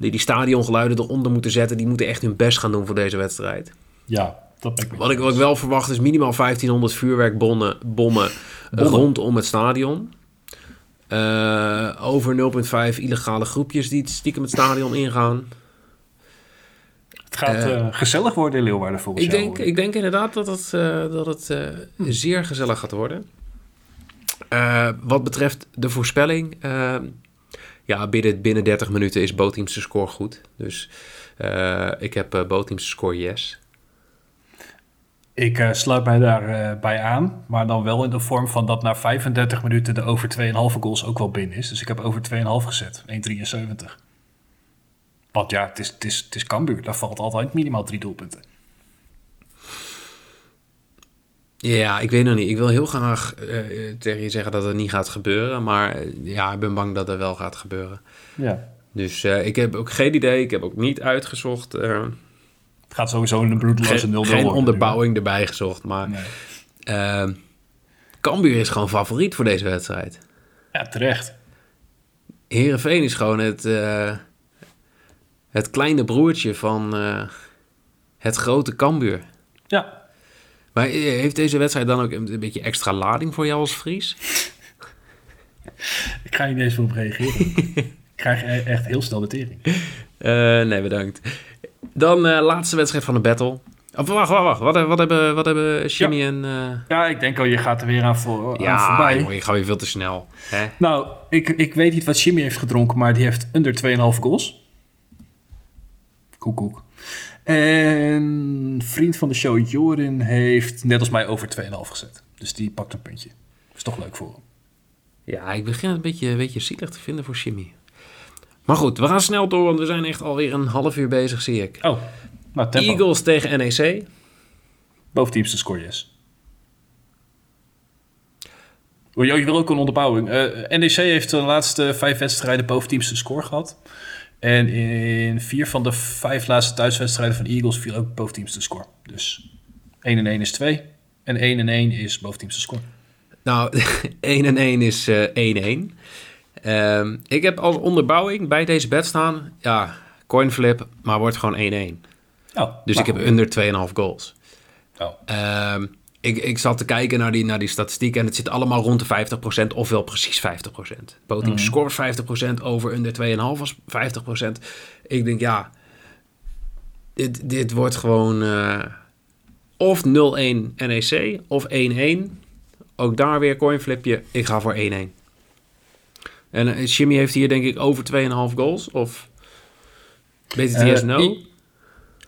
die die stadiongeluiden eronder moeten zetten... die moeten echt hun best gaan doen voor deze wedstrijd. Ja, dat ben ik Wat ik, wat ik eens. wel verwacht is minimaal 1500 vuurwerkbommen bommen, eh, Bommen. rondom het stadion. Eh, over 0,5 illegale groepjes die het stiekem het stadion ingaan. Het gaat eh, gezellig worden in Leeuwarden volgens Ik jou. denk, ik denk inderdaad dat het, dat het eh, zeer gezellig gaat worden. Wat betreft de voorspelling. Eh, ja, binnen, binnen 30 minuten is Boteams score goed. Dus uh, ik heb uh, score yes. Ik uh, sluit mij daarbij bij aan, maar dan wel in de vorm van dat na 35 minuten de over 2,5 goals ook wel binnen is. Dus ik heb over 2,5 gezet, 1,73. Want ja, het is, het, is, het is Cambuur, daar valt altijd minimaal drie doelpunten. Ja, ik weet nog niet. Ik wil heel graag uh, tegen je zeggen dat het niet gaat gebeuren. Maar ja, ik ben bang dat het wel gaat gebeuren. Ja. Dus uh, ik heb ook geen idee. Ik heb ook niet uitgezocht. Het gaat sowieso in een bloedloze 0 Geen onderbouwing erbij gezocht. Maar nee. Cambuur is gewoon favoriet voor deze wedstrijd. Ja, terecht. Herenveen is gewoon het, het kleine broertje van het grote Cambuur. Ja, maar heeft deze wedstrijd dan ook een beetje extra lading voor jou als Fries? ik ga hier niet eens voor op reageren. ik krijg e- echt heel snel de tering. Uh, nee, bedankt. Dan uh, laatste wedstrijd van de battle. Oh, wacht, wacht, wacht. Wat, wat, hebben, wat hebben Jimmy ja. en... Uh... Ja, ik denk al, je gaat er weer aan, voor, ja, aan voorbij. Ja, je gaat weer veel te snel. Hè? Nou, ik, ik weet niet wat Jimmy heeft gedronken, maar die heeft under 2,5 goals. Koek, koek. En vriend van de show, Jorin, heeft net als mij over 2,5 gezet. Dus die pakt een puntje. Is toch leuk voor hem. Ja, ik begin het een beetje, een beetje zielig te vinden voor Jimmy. Maar goed, we gaan snel door, want we zijn echt alweer een half uur bezig, zie ik. Oh, nou, tempo. Eagles tegen NEC. Boventeams de score, yes. Oh, je wil ook een onderbouwing. Uh, NEC heeft de laatste vijf wedstrijden boventeams de score gehad. En in vier van de vijf laatste thuiswedstrijden van de Eagles viel ook boventeams de score. Dus 1 en 1 is 2 en 1 en 1 is boventeams de score. Nou, 1 en 1 is 1-1. Uh, um, ik heb als onderbouwing bij deze bed staan, ja, coinflip, maar wordt gewoon 1-1. Oh, dus ik heb onder 2,5 goals. Oh. Um, ik, ik zat te kijken naar die, naar die statistieken en het zit allemaal rond de 50%, ofwel precies 50%. Boting mm. score 50%, over under 2,5 was 50%. Ik denk, ja, dit, dit wordt gewoon uh, of 0-1 NEC of 1-1. Ook daar weer coinflipje. Ik ga voor 1-1. En uh, Jimmy heeft hier denk ik over 2,5 goals. Of BTTS uh, no?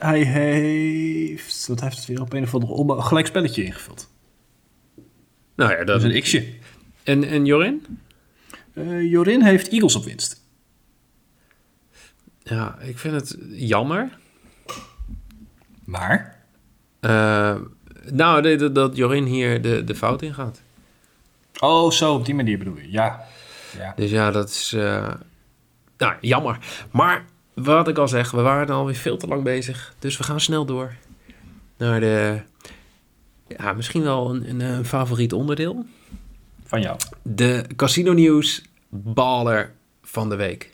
Hij heeft, wat heeft het weer op een of andere om, gelijk spelletje ingevuld. Nou ja, dat is een x'je. En, en Jorin? Uh, Jorin heeft Eagles op winst. Ja, ik vind het jammer. Maar? Uh, nou, dat, dat Jorin hier de, de fout in gaat. Oh, zo, op die manier bedoel je. Ja. ja. Dus ja, dat is... Uh, nou, jammer. Maar wat ik al zeg, we waren alweer veel te lang bezig. Dus we gaan snel door naar de. Ja, misschien wel een, een, favoriet onderdeel. Van jou. De Casino News baller van de week.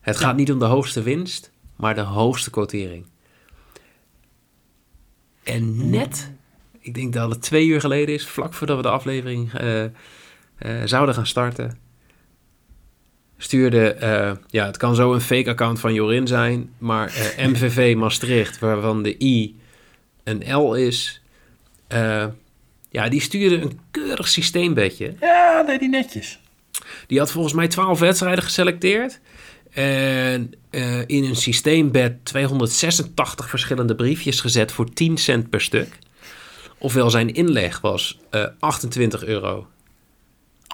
Het gaat niet om de hoogste winst, maar de hoogste quotering. En net, ik denk dat het twee uur geleden is, vlak voordat we de aflevering uh, uh, zouden gaan starten, stuurde, uh, ja, het kan zo een fake account van Jorin zijn, maar uh, MVV Maastricht, waarvan de I een L is, uh, ja, die stuurde een keurig systeembedje. Ja, nee, die netjes. Die had volgens mij 12 wedstrijden geselecteerd. En in een systeembed 286 verschillende briefjes gezet voor 10 cent per stuk. Ofwel zijn inleg was 28 euro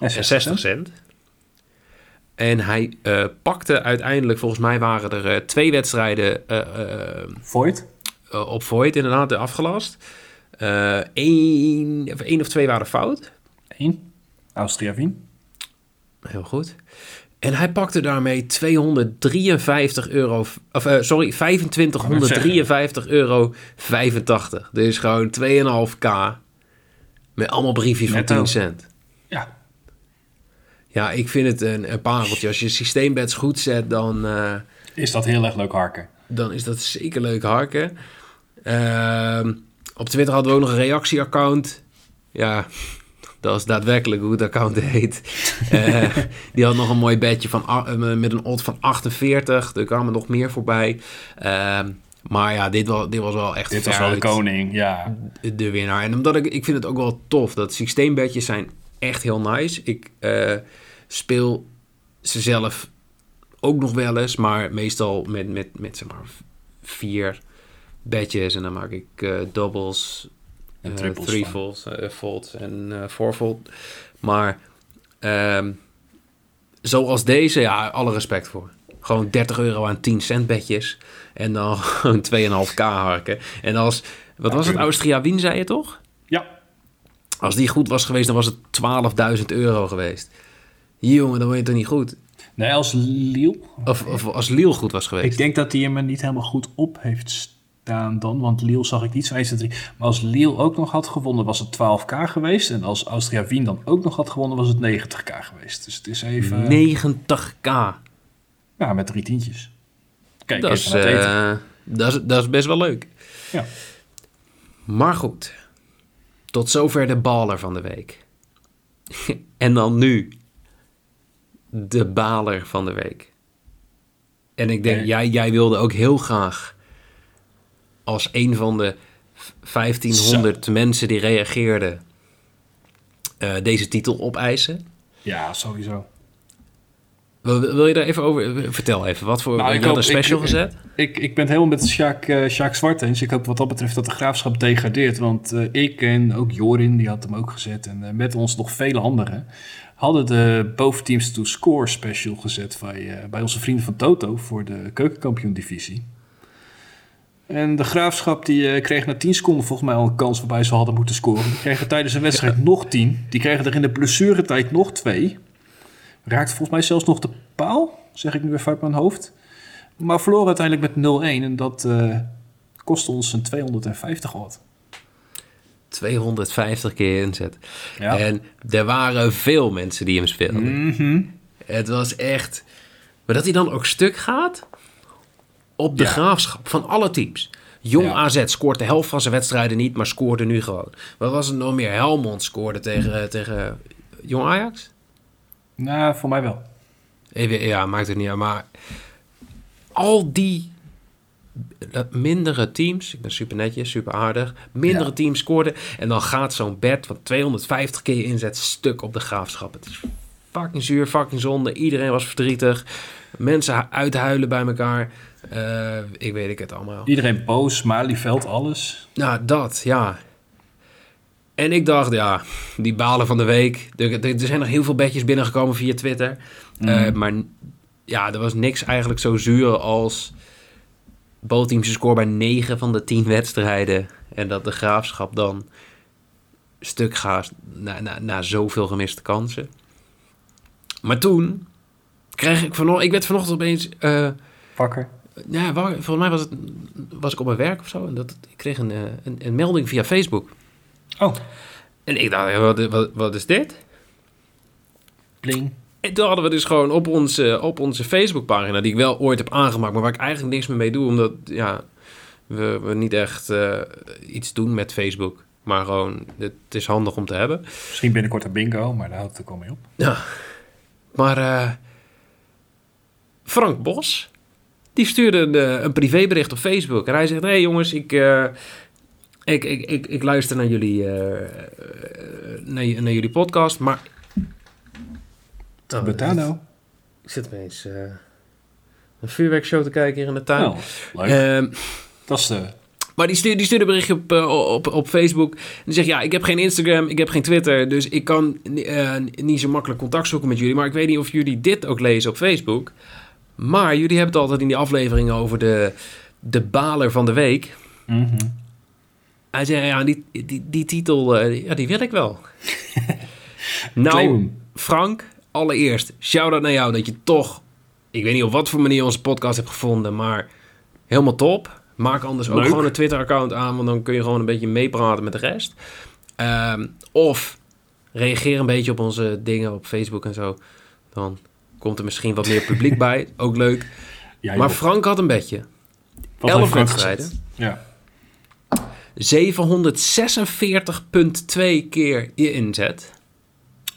en 60 cent. En hij uh, pakte uiteindelijk, volgens mij waren er uh, twee wedstrijden. Uh, Void? op Void, inderdaad, afgelast. Eén, één of twee waren fout. Eén. Austria Wien. Heel goed. En hij pakte daarmee 253 euro, of sorry, 2553 euro 85. Dus gewoon 2,5k met allemaal briefjes van 10 cent. Ja, ja, ik vind het een, een pareltje. Als je systeembeds goed zet, dan... Uh, is dat heel erg leuk harken. Dan is dat zeker leuk harken. Uh, op Twitter hadden we ook nog een reactieaccount. Ja, dat is daadwerkelijk hoe het account heet. uh, die had nog een mooi bedje van, uh, met een odd van 48. Er kwamen nog meer voorbij. Ehm, maar ja, dit was, dit was wel echt Dit was wel de koning, ja. De, de winnaar. En omdat ik, ik vind het ook wel tof. Dat systeembedjes zijn echt heel nice. Ik speel ze zelf ook nog wel eens, maar meestal met, met, met zeg maar vier bedjes en dan maak ik uh, doubles, En uh, three uh, folds en uh, four. Maar ehm, zoals deze, ja, alle respect voor. Gewoon 30 euro aan 10 cent bedjes en dan gewoon 2,5k harken. En als, wat was het. Austria Wien zei je toch? Als die goed was geweest, dan was het 12.000 euro geweest. Jongen, dan word je toch niet goed? nee, als Liel. Of, of als Lille goed was geweest. Ik denk dat hij hem er niet helemaal goed op heeft staan dan, want Liel zag ik niet zo 1, 2, 3. Maar als Liel ook nog had gewonnen, was het 12k geweest. En als Austria Wien dan ook nog had gewonnen, was het 90k geweest. Dus het is even... 90k. Ja, met drie tientjes. Kijk, Dat even is, naar het eten. eh, dat, is, dat is best wel leuk. Ja. Maar goed. Tot zover de baler van de week. en dan nu. De baler van de week. En ik denk, jij, jij wilde ook heel graag... als een van de 1500 mensen die reageerden... eh, deze titel opeisen. Ja, sowieso. Wil, wil je daar even over... Vertel even, wat voor... Nou, ik had een special ik- gezet? Ik, ik ben het helemaal met Sjaak, eh Sjaak Zwart eens. Ik hoop wat dat betreft dat de graafschap degradeert. Want eh, ik en ook Jorin, die had hem ook gezet. En eh, met ons nog vele anderen. Hadden de boventeams to score special gezet bij, eh, bij onze vrienden van Toto. Voor de keukenkampioen divisie. En de graafschap die eh, kreeg na 10 seconden volgens mij al een kans waarbij ze hadden moeten scoren. Die kregen tijdens een wedstrijd nog 10. Die kregen er in de blessuretijd nog 2. Raakte volgens mij zelfs nog de paal. Zeg ik nu even uit mijn hoofd. Maar verloren uiteindelijk met 0-1. En dat eh kostte ons een 250 watt. 250 keer inzet. Ja. En er waren veel mensen die hem speelden. Mhm. Het was echt... Maar dat hij dan ook stuk gaat op de Ja. graafschap van alle teams. Jong Ja. AZ scoort de helft van zijn wedstrijden niet, maar scoorde nu gewoon. Wat was het nog meer? Helmond scoorde tegen, tegen Jong Ajax? Nou, voor mij wel. Even, ja, maakt het niet uit. Maar al die mindere teams, ik ben super netjes, super aardig, mindere Ja. teams scoorden. En dan gaat zo'n bed van 250 keer inzet stuk op de graafschap. Het is fucking zuur, fucking zonde. Iedereen was verdrietig. Mensen hu- uithuilen bij elkaar. Eh, ik weet ik het allemaal. Iedereen boos, Malieveld, alles. Nou, dat, ja. En ik dacht, ja, die balen van de week. Er, er zijn nog heel veel bedjes binnengekomen via Twitter. Eh, maar ja, er was niks eigenlijk zo zuur als... Bootteams scoren bij 9 van de 10 wedstrijden. En dat de graafschap dan stuk gaat na, na, na zoveel gemiste kansen. Maar toen kreeg ik vanochtend... Ik werd vanochtend opeens... eh, Wakker. ja, volgens mij was, het, was ik op mijn werk of zo. En dat, ik kreeg een, eh, een, een melding via Facebook. Oh, En ik dacht, wat, wat, wat is dit? pling. En toen hadden we dus gewoon op onze, op onze Facebookpagina, die ik wel ooit heb aangemaakt, maar waar ik eigenlijk niks meer mee doe, omdat ja, we, we niet echt eh, iets doen met Facebook. Maar gewoon, het is handig om te hebben. Misschien binnenkort een bingo, maar daar houdt het ook al mee op. Ja. Maar eh, Frank Bos, die stuurde een, eh, een privébericht op Facebook. En hij zegt, hé hey jongens, ik, ik, ik, ik, ik luister naar jullie, eh, eh, naar, naar jullie podcast, maar... Daar nou? Ik zit opeens eh, een vuurwerkshow te kijken hier in de tuin. Nou, leuk. Ehm, dat is de... maar die stuurde, die stuurde berichtje op, op, op Facebook. En die zegt, ja, ik heb geen Instagram, ik heb geen Twitter. Dus ik kan niet zo makkelijk contact zoeken met jullie. Maar ik weet niet of jullie dit ook lezen op Facebook. Maar jullie hebben het altijd in die afleveringen over de, de baler van de week. Mhm. Hij zei, ja, die, die, die titel, eh, ja, die wil ik wel. Nou. Frank, allereerst, shout-out naar jou dat je toch... Ik weet niet op wat voor manier onze podcast hebt gevonden, maar helemaal top. Maak anders ook gewoon een Twitter-account aan, want dan kun je gewoon een beetje meepraten met de rest. Ehm, of reageer een beetje op onze dingen op Facebook en zo. Dan komt er misschien wat meer publiek bij. Ook leuk. Ja, Maar. Frank had een bedje. Wat 11 heeft Frank wedstrijden. Ja. 746,2 keer je inzet.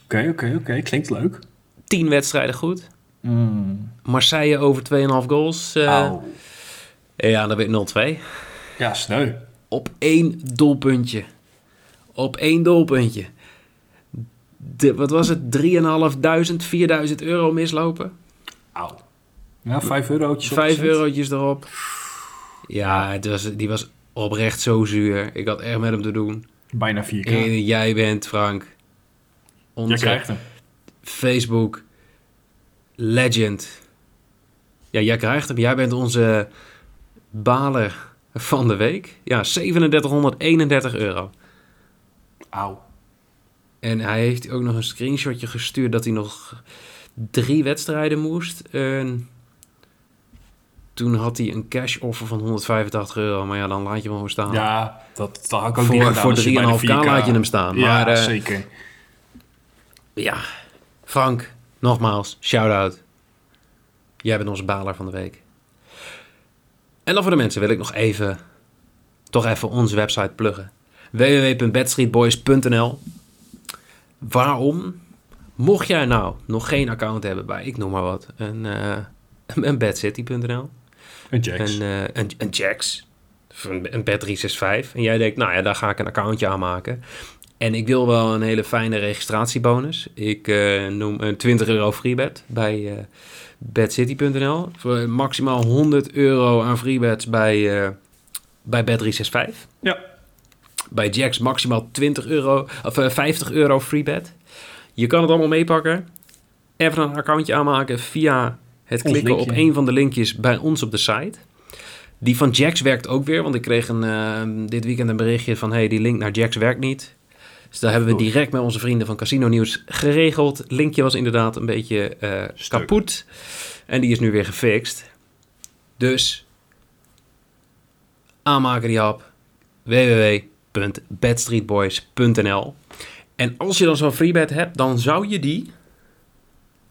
Oké, oké, oké. Klinkt leuk. 10 wedstrijden goed. Mm. Marseille over 2,5 goals. eh, ja, dan weer 0-2. Ja, sneu. Op één doelpuntje. Op één doelpuntje. de, wat was het, 3.500, 4.000 euro mislopen. Auw. Ja, 5 eurotjes. op 5 gezet. eurotjes erop. Ja, het was, die was oprecht zo zuur. Ik had echt met hem te doen. Bijna 4k. En jij bent, Frank, onze krijgt hem. Facebook legend. Ja, jij krijgt hem. Jij bent onze baler van de week. Ja, 3731 euro. Auw. En hij heeft ook nog een screenshotje gestuurd dat hij nog drie wedstrijden moest. En toen had hij een cash offer van 185 euro. Maar ja, dan laat je hem gewoon staan. Ja, dat, dat had ik ook niet voor gedaan voor als je bij de 3,5k 4K laat je hem staan. Ja, maar eh, zeker. ja, Frank, nogmaals, shout-out. Jij bent onze baler van de week. En dan voor de mensen wil ik nog even, toch even onze website pluggen. www.bedstreetboys.nl Waarom? Mocht jij nou nog geen account hebben bij, ik noem maar wat, een, eh een bedcity.nl, Een Jax. een, eh, een, een Jax, een, een Bet365. En jij denkt, nou ja, daar ga ik een accountje aanmaken. En ik wil wel een hele fijne registratiebonus. Ik eh, noem een 20 euro freebet bij eh bedcity.nl. Voor maximaal 100 euro aan freebets bij, eh bij Bet365. Ja. Bij Jax maximaal 20 euro, of eh, 50 euro freebet. Je kan het allemaal meepakken. Even een accountje aanmaken via het Ons klikken op een van de linkjes bij ons op de site. Die van Jax werkt ook weer, want ik kreeg een, eh, dit weekend een berichtje van... hey, die link naar Jax werkt niet. Dus daar hebben we direct met onze vrienden van Casino Nieuws geregeld. Linkje was inderdaad een beetje eh, kapot. En die is nu weer gefixt. Dus aanmaken die app www.bedstreetboys.nl En als je dan zo'n freebet hebt, dan zou je die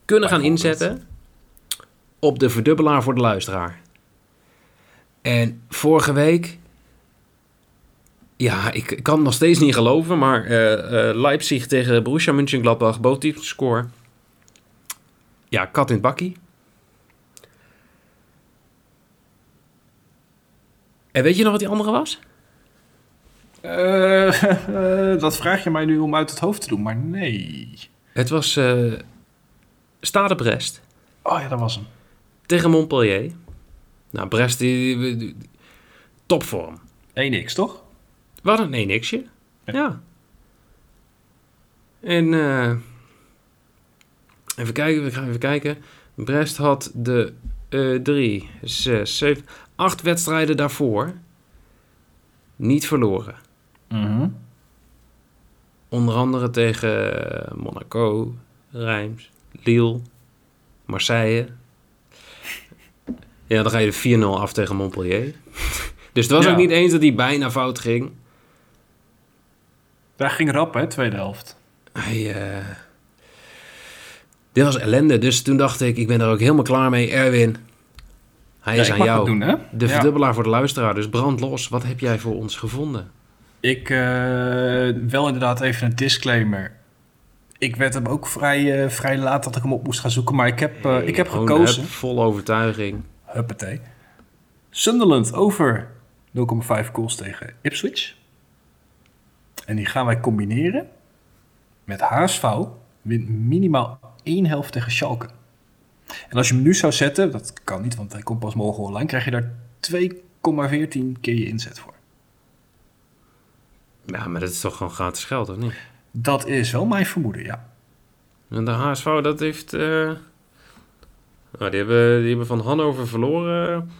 kunnen gaan inzetten op de verdubbelaar voor de luisteraar. En vorige week, ja, ik kan nog steeds niet geloven, maar eh, eh, Leipzig tegen Borussia Mönchengladbach, score. Ja, kat in het bakkie. En weet je nog wat die andere was? Eh, dat vraag je mij nu om uit het hoofd te doen, maar nee. Het was eh Stade Brest Oh ja, dat was hem. Tegen Montpellier. Nou, Brest, die, die- die- topvorm. 1x, toch? Wat een nee niksje. Ja. Ja. En eh, even kijken, we gaan even kijken. Brest had de eh drie, zes, zeven, acht wedstrijden daarvoor niet verloren. Mhm. Onder andere tegen Monaco, Reims, Lille, Marseille. Ja, dan ga je de 4-0 af tegen Montpellier. dus het was Ja. ook niet eens dat hij bijna fout ging. Daar ging rap, hè, tweede helft. Hij, eh, dit was ellende. Dus toen dacht ik, ik ben er ook helemaal klaar mee. Erwin, hij Ja, is aan jou. doen, hè? De Ja. verdubbelaar voor de luisteraar. Dus brand los. Wat heb jij voor ons gevonden? Ik, eh, wel inderdaad even een disclaimer. Ik werd hem ook vrij, eh, vrij laat dat ik hem op moest gaan zoeken. Maar ik heb, ik heb gekozen. vol overtuiging. Huppatee. Sunderland over 0,5 goals tegen Ipswich. En die gaan wij combineren met HSV. Wint minimaal één helft tegen Schalke. En als je hem nu zou zetten, dat kan niet, want hij komt pas morgen online, krijg je daar 2,14 keer je inzet voor. Ja, maar dat is toch gewoon gratis geld, of niet? Dat is wel mijn vermoeden, ja. En de HSV, dat heeft... eh, nou, die, hebben, die hebben van Hannover verloren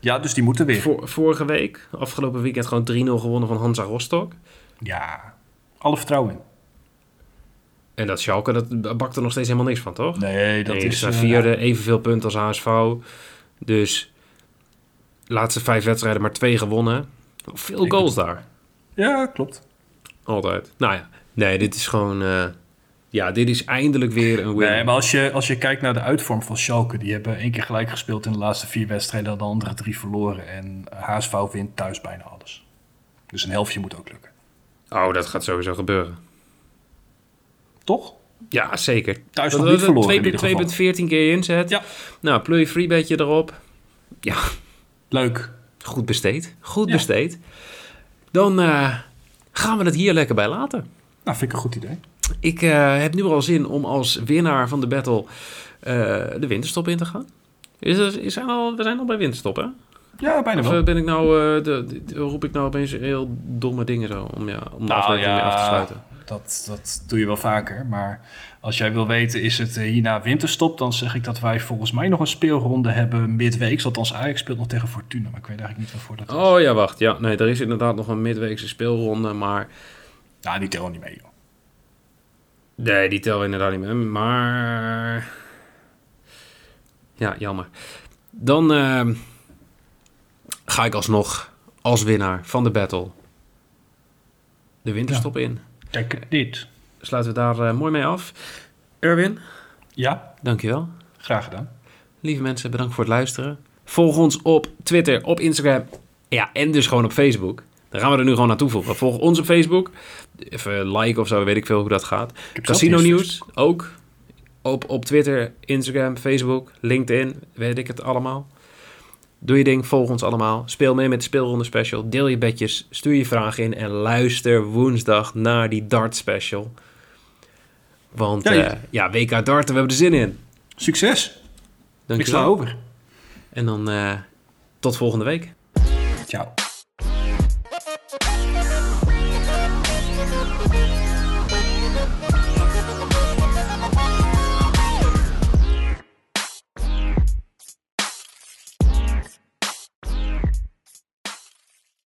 Ja, dus die moeten weer. vorige week. Afgelopen weekend gewoon 3-0 gewonnen van Hansa Rostock. Ja, alle vertrouwen in. En dat Schalke, dat bakt er nog steeds helemaal niks van, toch? Nee, dat Nee, is... ze eh, vierde, evenveel punten als HSV. Dus laatste vijf wedstrijden maar twee gewonnen. Veel goals daar. Ja, klopt. Altijd. Nou ja, nee, dit is gewoon... eh, ja, dit is eindelijk weer een win. Nee, maar als je, als je kijkt naar de uitvorm van Schalke... die hebben één keer gelijk gespeeld in de laatste vier wedstrijden... de andere drie verloren. En HSV wint thuis bijna alles. Dus een helftje moet ook lukken. Oh, dat gaat sowieso gebeuren. Toch? Ja, zeker. Thuis nog niet verloren in ieder geval. 2,14 keer je inzet. Ja. Nou, pleur freebetje erop. Ja, Leuk. goed besteed. Goed Ja. besteed. Dan eh, gaan we het hier lekker bij laten. Nou, vind ik een goed idee. Ik eh, heb nu al zin om als winnaar van de battle eh, de winterstop in te gaan. Is er, is er al, we zijn al bij winterstop, hè? Ja, bijna Of wel. eh, ben ik nou, eh, de, de- roep ik nou opeens heel domme dingen zo om, ja, om de Nou, aflevering af te sluiten? Dat, dat doe je wel vaker. Maar als jij wil weten, is het hierna winterstop? Dan zeg ik dat wij volgens mij nog een speelronde hebben midweeks. Althans, Ajax speelt nog tegen Fortuna. Maar ik weet eigenlijk niet waarvoor dat is. Oh ja, wacht. Ja, nee, er is inderdaad nog een midweekse speelronde, maar... Nou, die tellen niet mee, joh. Nee, die tellen inderdaad niet mee. Maar. Ja, jammer. Dan ehm, ga ik alsnog als winnaar van de battle de winterstop in. Kijk, dit. Sluiten we daar eh, mooi mee af. Erwin, Ja, dankjewel. graag gedaan. Lieve mensen, bedankt voor het luisteren. Volg ons op Twitter, op Instagram. Ja, en dus gewoon op Facebook. Daar gaan we er nu gewoon aan toevoegen. Volg ons op Facebook. Even like of zo, weet ik veel hoe dat gaat. Ik Casino Nieuws ook. Op, op Twitter, Instagram, Facebook, LinkedIn, weet ik het allemaal. Doe je ding, volg ons allemaal. Speel mee met de speelronde special. Deel je bedjes, stuur je vragen in en luister woensdag naar die dart special. Want Ja, ja, je- ja WK darten, we hebben er zin in. Succes. Ik Dankjewel. sla over. En dan eh, tot volgende week. Ciao.